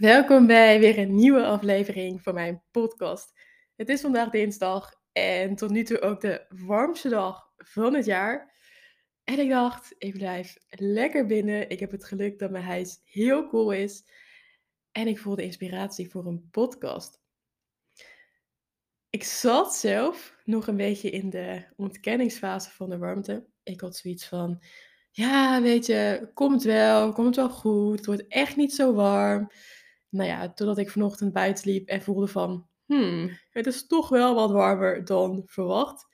Welkom bij weer een nieuwe aflevering van mijn podcast. Het is vandaag dinsdag en tot nu toe ook de warmste dag van het jaar. En ik dacht, ik blijf lekker binnen. Ik heb het geluk dat mijn huis heel cool is. En ik voelde inspiratie voor een podcast. Ik zat zelf nog een beetje in de ontkenningsfase van de warmte. Ik had zoiets van, ja, weet je, komt wel, komt wel goed. Het wordt echt niet zo warm. Nou ja, totdat ik vanochtend buiten liep en voelde van, hmm, het is toch wel wat warmer dan verwacht.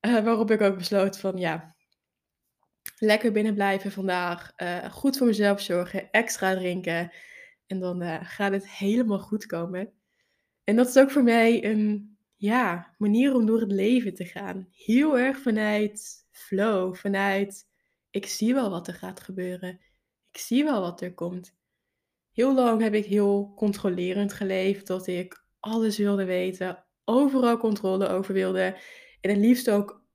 Uh, waarop ik ook besloot van, ja, lekker binnen blijven vandaag. Uh, goed voor mezelf zorgen, extra drinken. En dan uh, gaat het helemaal goed komen. En dat is ook voor mij een ja, manier om door het leven te gaan. Heel erg vanuit flow, vanuit ik zie wel wat er gaat gebeuren. Ik zie wel wat er komt. Heel lang heb ik heel controlerend geleefd, dat ik alles wilde weten, overal controle over wilde en het liefst ook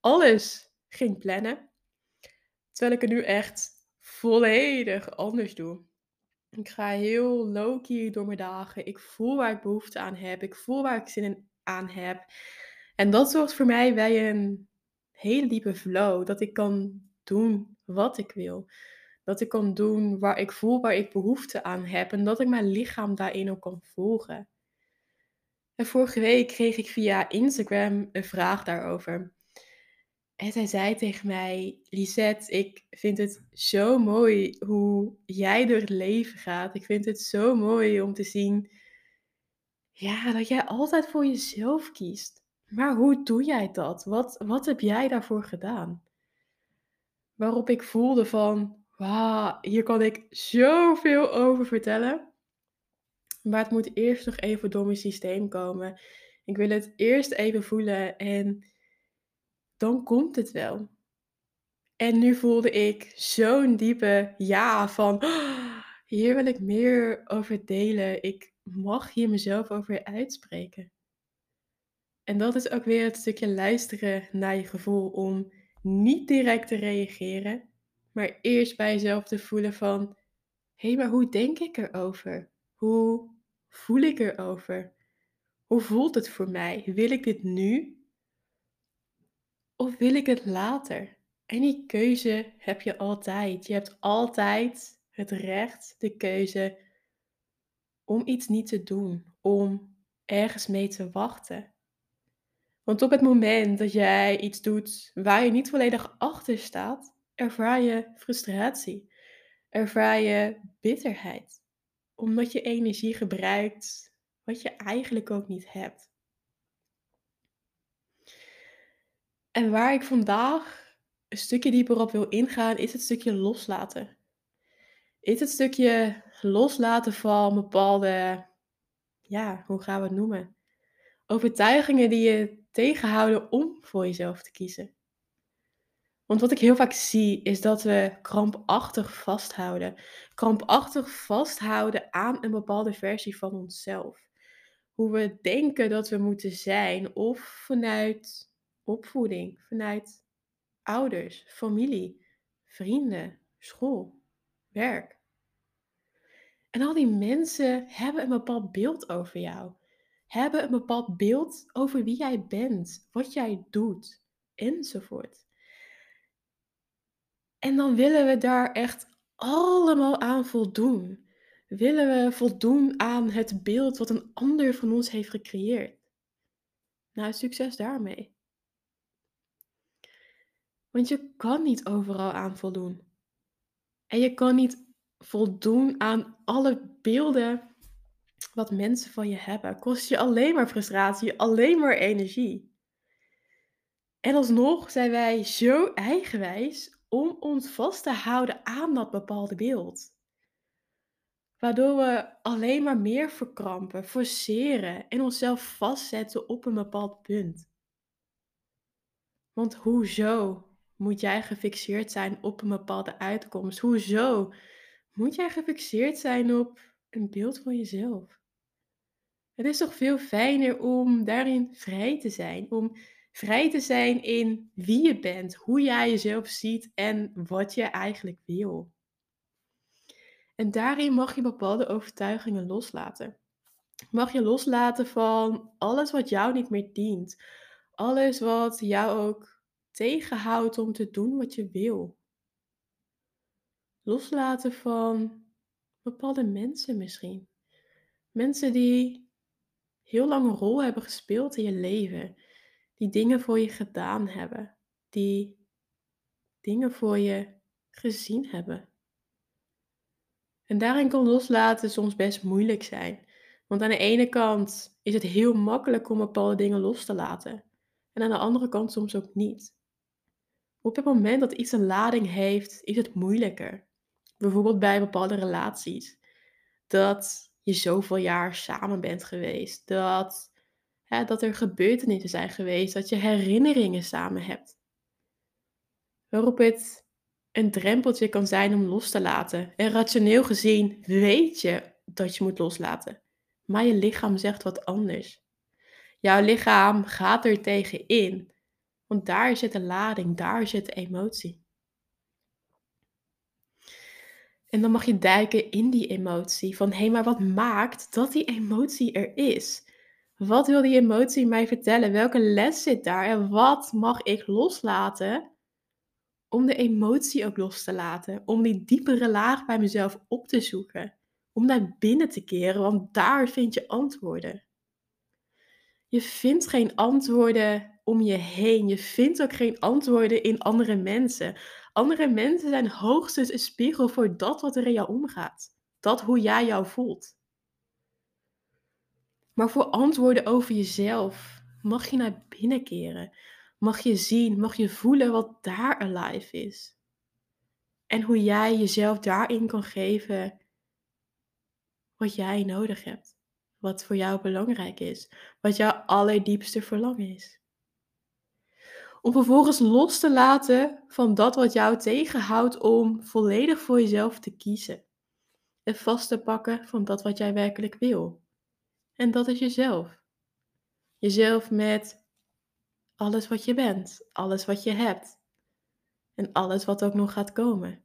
alles ging plannen. Terwijl ik het nu echt volledig anders doe. Ik ga heel low-key door mijn dagen. Ik voel waar ik behoefte aan heb. Ik voel waar ik zin aan heb. En dat zorgt voor mij bij een hele diepe flow. Dat ik kan doen wat ik wil. Dat ik kan doen waar ik voel, waar ik behoefte aan heb. En dat ik mijn lichaam daarin ook kan volgen. En vorige week kreeg ik via Instagram een vraag daarover. En zij zei tegen mij, Lisette, ik vind het zo mooi hoe jij door het leven gaat. Ik vind het zo mooi om te zien ja, dat jij altijd voor jezelf kiest. Maar hoe doe jij dat? Wat, wat heb jij daarvoor gedaan? Waarop ik voelde van, wauw, hier kan ik zoveel over vertellen. Maar het moet eerst nog even door mijn systeem komen. Ik wil het eerst even voelen en dan komt het wel. En nu voelde ik zo'n diepe ja van, hier wil ik meer over delen. Ik mag hier mezelf over uitspreken. En dat is ook weer het stukje luisteren naar je gevoel om niet direct te reageren, maar eerst bij jezelf te voelen van, hé, hey, maar hoe denk ik erover? Hoe voel ik erover? Hoe voelt het voor mij? Wil ik dit nu? Of wil ik het later? En die keuze heb je altijd. Je hebt altijd het recht, de keuze om iets niet te doen, om ergens mee te wachten. Want op het moment dat jij iets doet waar je niet volledig achter staat, ervaar je frustratie, ervaar je bitterheid, omdat je energie gebruikt wat je eigenlijk ook niet hebt. En waar ik vandaag een stukje dieper op wil ingaan, is het stukje loslaten. Is het stukje loslaten van bepaalde, ja, hoe gaan we het noemen? Overtuigingen die je tegenhouden om voor jezelf te kiezen. Want wat ik heel vaak zie is dat we krampachtig vasthouden. Krampachtig vasthouden aan een bepaalde versie van onszelf. Hoe we denken dat we moeten zijn of vanuit opvoeding, vanuit ouders, familie, vrienden, school, werk. En al die mensen hebben een bepaald beeld over jou hebben een bepaald beeld over wie jij bent, wat jij doet, enzovoort. En dan willen we daar echt allemaal aan voldoen. Willen we voldoen aan het beeld wat een ander van ons heeft gecreëerd? Nou, succes daarmee. Want je kan niet overal aan voldoen. En je kan niet voldoen aan alle beelden wat mensen van je hebben, kost je alleen maar frustratie, alleen maar energie. En alsnog zijn wij zo eigenwijs om ons vast te houden aan dat bepaalde beeld. Waardoor we alleen maar meer verkrampen, forceren en onszelf vastzetten op een bepaald punt. Want hoezo moet jij gefixeerd zijn op een bepaalde uitkomst? Hoezo moet jij gefixeerd zijn op een beeld van jezelf? Het is toch veel fijner om daarin vrij te zijn. Om vrij te zijn in wie je bent, hoe jij jezelf ziet en wat je eigenlijk wil. En daarin mag je bepaalde overtuigingen loslaten. Mag je loslaten van alles wat jou niet meer dient. Alles wat jou ook tegenhoudt om te doen wat je wil. Loslaten van bepaalde mensen misschien. Mensen die heel lang een rol hebben gespeeld in je leven. Die dingen voor je gedaan hebben. Die dingen voor je gezien hebben. En daarin kan loslaten soms best moeilijk zijn. Want aan de ene kant is het heel makkelijk om bepaalde dingen los te laten. En aan de andere kant soms ook niet. Op het moment dat iets een lading heeft, is het moeilijker. Bijvoorbeeld bij bepaalde relaties. Dat je zoveel jaar samen bent geweest. Dat, dat er gebeurtenissen zijn geweest. Dat je herinneringen samen hebt. Waarop het een drempeltje kan zijn om los te laten. En rationeel gezien weet je dat je moet loslaten. Maar je lichaam zegt wat anders. Jouw lichaam gaat er tegen in. Want daar zit de lading, daar zit de emotie. En dan mag je duiken in die emotie. Van hé, maar wat maakt dat die emotie er is? Wat wil die emotie mij vertellen? Welke les zit daar? En wat mag ik loslaten om de emotie ook los te laten. Om die diepere laag bij mezelf op te zoeken. Om naar binnen te keren, want daar vind je antwoorden. Je vindt geen antwoorden om je heen. Je vindt ook geen antwoorden in andere mensen. Andere mensen zijn hoogstens een spiegel voor dat wat er in jou omgaat. Dat hoe jij jou voelt. Maar voor antwoorden over jezelf mag je naar binnen keren mag je zien, mag je voelen wat daar alive is. En hoe jij jezelf daarin kan geven wat jij nodig hebt. Wat voor jou belangrijk is. Wat jouw allerdiepste verlangen is. Om vervolgens los te laten van dat wat jou tegenhoudt om volledig voor jezelf te kiezen. En vast te pakken van dat wat jij werkelijk wil. En dat is jezelf. Jezelf met alles wat je bent, alles wat je hebt en alles wat ook nog gaat komen.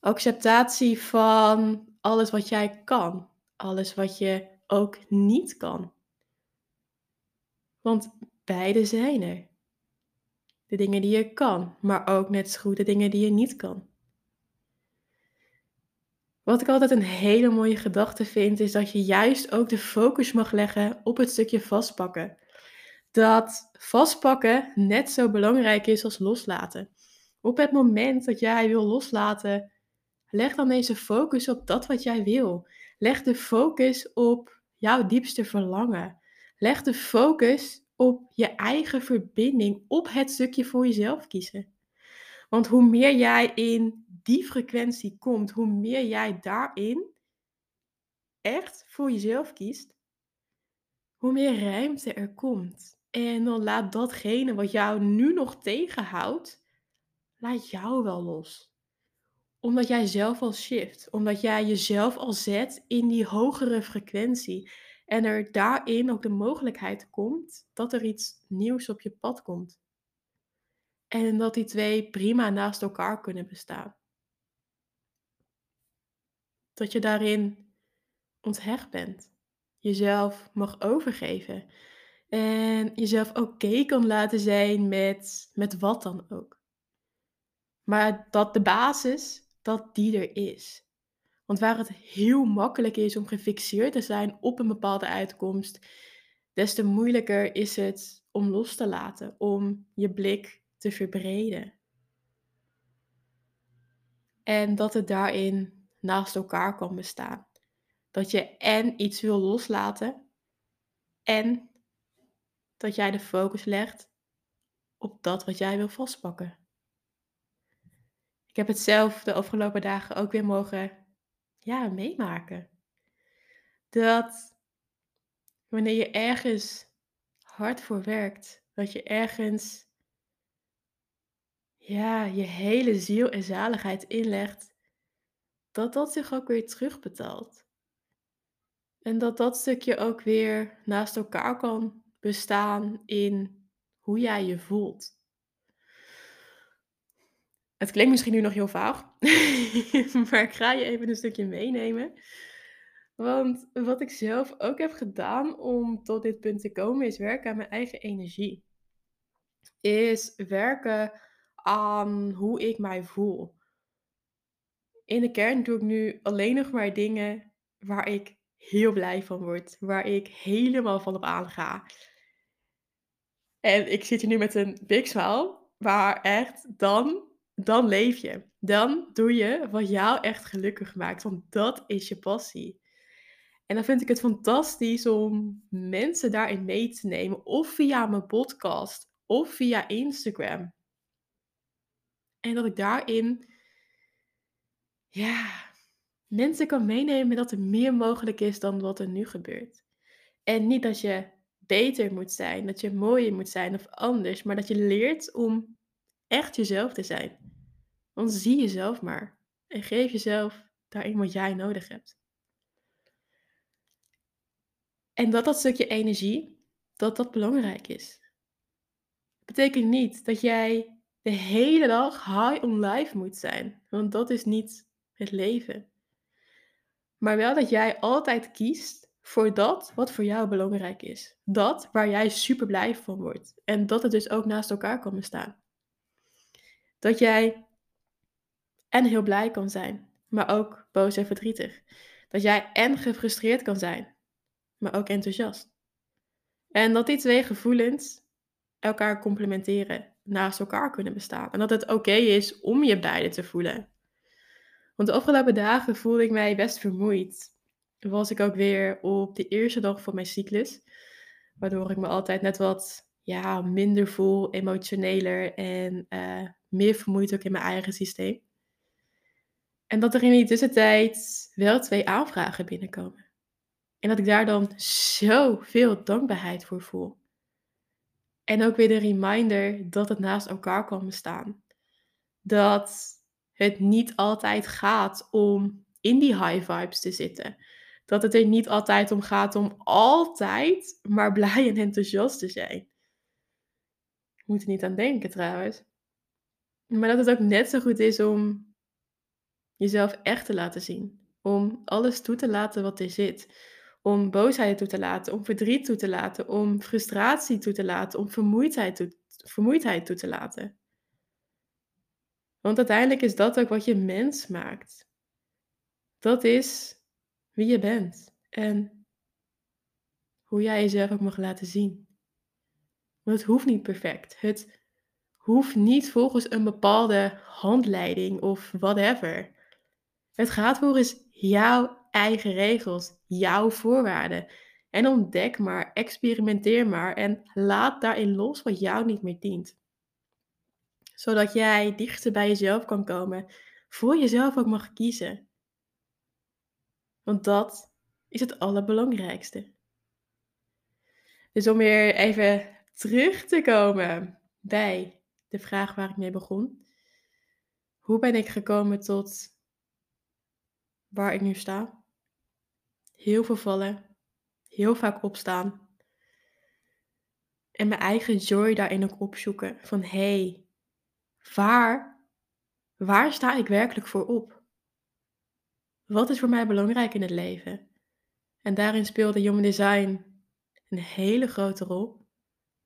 Acceptatie van alles wat jij kan, alles wat je ook niet kan. Want beide zijn er. De dingen die je kan, maar ook net zo goed de dingen die je niet kan. Wat ik altijd een hele mooie gedachte vind, is dat je juist ook de focus mag leggen op het stukje vastpakken dat vastpakken net zo belangrijk is als loslaten. Op het moment dat jij wil loslaten, leg dan deze focus op dat wat jij wil. Leg de focus op jouw diepste verlangen. Leg de focus op je eigen verbinding, op het stukje voor jezelf kiezen. Want hoe meer jij in die frequentie komt, hoe meer jij daarin echt voor jezelf kiest, hoe meer ruimte er komt. En dan laat datgene wat jou nu nog tegenhoudt, laat jou wel los. Omdat jij zelf al shift, omdat jij jezelf al zet in die hogere frequentie. En er daarin ook de mogelijkheid komt dat er iets nieuws op je pad komt. En dat die twee prima naast elkaar kunnen bestaan. Dat je daarin onthecht bent. Jezelf mag overgeven. En jezelf oké kan laten zijn met, met wat dan ook. Maar dat de basis, dat die er is. Want waar het heel makkelijk is om gefixeerd te zijn op een bepaalde uitkomst, des te moeilijker is het om los te laten, om je blik te verbreden. En dat het daarin naast elkaar kan bestaan. Dat je en iets wil loslaten en dat jij de focus legt op dat wat jij wil vastpakken. Ik heb het zelf de afgelopen dagen ook weer mogen ja, meemaken. Dat wanneer je ergens hard voor werkt, dat je ergens ja, je hele ziel en zaligheid inlegt, dat dat zich ook weer terugbetaalt. En dat dat stukje ook weer naast elkaar kan bestaan in hoe jij je voelt. Het klinkt misschien nu nog heel vaag, maar ik ga je even een stukje meenemen. Want wat ik zelf ook heb gedaan om tot dit punt te komen, is werken aan mijn eigen energie. Is werken aan hoe ik mij voel. In de kern doe ik nu alleen nog maar dingen waar ik heel blij van word, waar ik helemaal van op aanga. En ik zit hier nu met een big smile, maar echt, dan, dan leef je. Dan doe je wat jou echt gelukkig maakt, want dat is je passie. En dan vind ik het fantastisch om mensen daarin mee te nemen, of via mijn podcast, of via Instagram. En dat ik daarin, ja, mensen kan meenemen dat er meer mogelijk is dan wat er nu gebeurt. En niet dat je beter moet zijn, dat je mooier moet zijn of anders, maar dat je leert om echt jezelf te zijn. Want zie jezelf maar en geef jezelf daarin wat jij nodig hebt. En dat dat stukje energie, dat dat belangrijk is. Betekent niet dat jij de hele dag high on life moet zijn, want dat is niet het leven. Maar wel dat jij altijd kiest voor dat wat voor jou belangrijk is. Dat waar jij super blij van wordt. En dat het dus ook naast elkaar kan bestaan. Dat jij en heel blij kan zijn, maar ook boos en verdrietig. Dat jij en gefrustreerd kan zijn, maar ook enthousiast. En dat die twee gevoelens elkaar complementeren, naast elkaar kunnen bestaan. En dat het oké is om je beide te voelen. Want de afgelopen dagen voelde ik mij best vermoeid. Was ik ook weer op de eerste dag van mijn cyclus. Waardoor ik me altijd net wat ja, minder voel, emotioneler en uh, meer vermoeid ook in mijn eigen systeem. En dat er in die tussentijd wel twee aanvragen binnenkomen. En dat ik daar dan zoveel dankbaarheid voor voel. En ook weer de reminder dat het naast elkaar kan bestaan. Dat het niet altijd gaat om in die high vibes te zitten. Dat het er niet altijd om gaat om altijd maar blij en enthousiast te zijn. Je moet er niet aan denken trouwens. Maar dat het ook net zo goed is om jezelf echt te laten zien. Om alles toe te laten wat er zit. Om boosheid toe te laten, om verdriet toe te laten, om frustratie toe te laten, om vermoeidheid toe, vermoeidheid toe te laten. Want uiteindelijk is dat ook wat je mens maakt. Dat is wie je bent en hoe jij jezelf ook mag laten zien. Want het hoeft niet perfect. Het hoeft niet volgens een bepaalde handleiding of whatever. Het gaat volgens jouw eigen regels, jouw voorwaarden. En ontdek maar, experimenteer maar en laat daarin los wat jou niet meer dient. Zodat jij dichter bij jezelf kan komen, voor jezelf ook mag kiezen. Want dat is het allerbelangrijkste. Dus om weer even terug te komen bij de vraag waar ik mee begon. Hoe ben ik gekomen tot waar ik nu sta? Heel veel vallen, heel vaak opstaan. En mijn eigen joy daarin ook opzoeken. Van hé, hey, waar, waar sta ik werkelijk voor op? Wat is voor mij belangrijk in het leven? En daarin speelde Human Design een hele grote rol.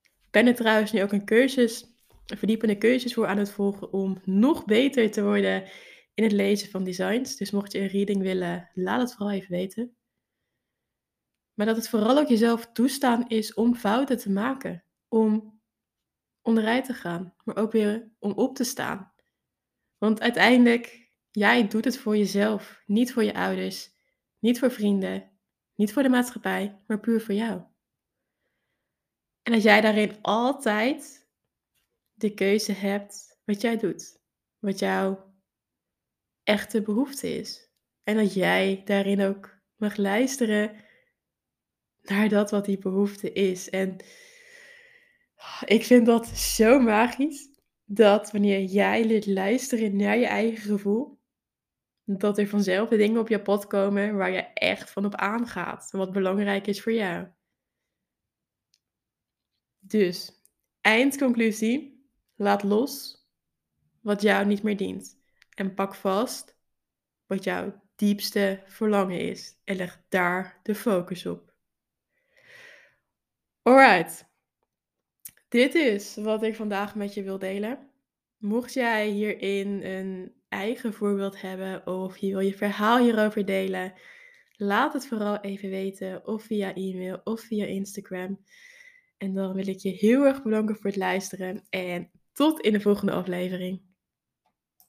Ik ben er trouwens nu ook een cursus, een verdiepende cursus voor aan het volgen om nog beter te worden in het lezen van designs. Dus mocht je een reading willen, laat het vooral even weten. Maar dat het vooral ook jezelf toestaan is om fouten te maken. Om onderuit te gaan, maar ook weer om op te staan. Want uiteindelijk, jij doet het voor jezelf, niet voor je ouders, niet voor vrienden, niet voor de maatschappij, maar puur voor jou. En als jij daarin altijd de keuze hebt wat jij doet, wat jouw echte behoefte is. En dat jij daarin ook mag luisteren naar dat wat die behoefte is. En ik vind dat zo magisch. Dat wanneer jij leert luisteren naar je eigen gevoel, dat er vanzelf de dingen op je pad komen waar je echt van op aangaat. En wat belangrijk is voor jou. Dus, eindconclusie. Laat los. wat jou niet meer dient. En pak vast wat jouw diepste verlangen is. En leg daar de focus op. Alright. Dit is wat ik vandaag met je wil delen. Mocht jij hierin een eigen voorbeeld hebben of je wil je verhaal hierover delen, laat het vooral even weten of via e-mail of via Instagram. En dan wil ik je heel erg bedanken voor het luisteren en tot in de volgende aflevering.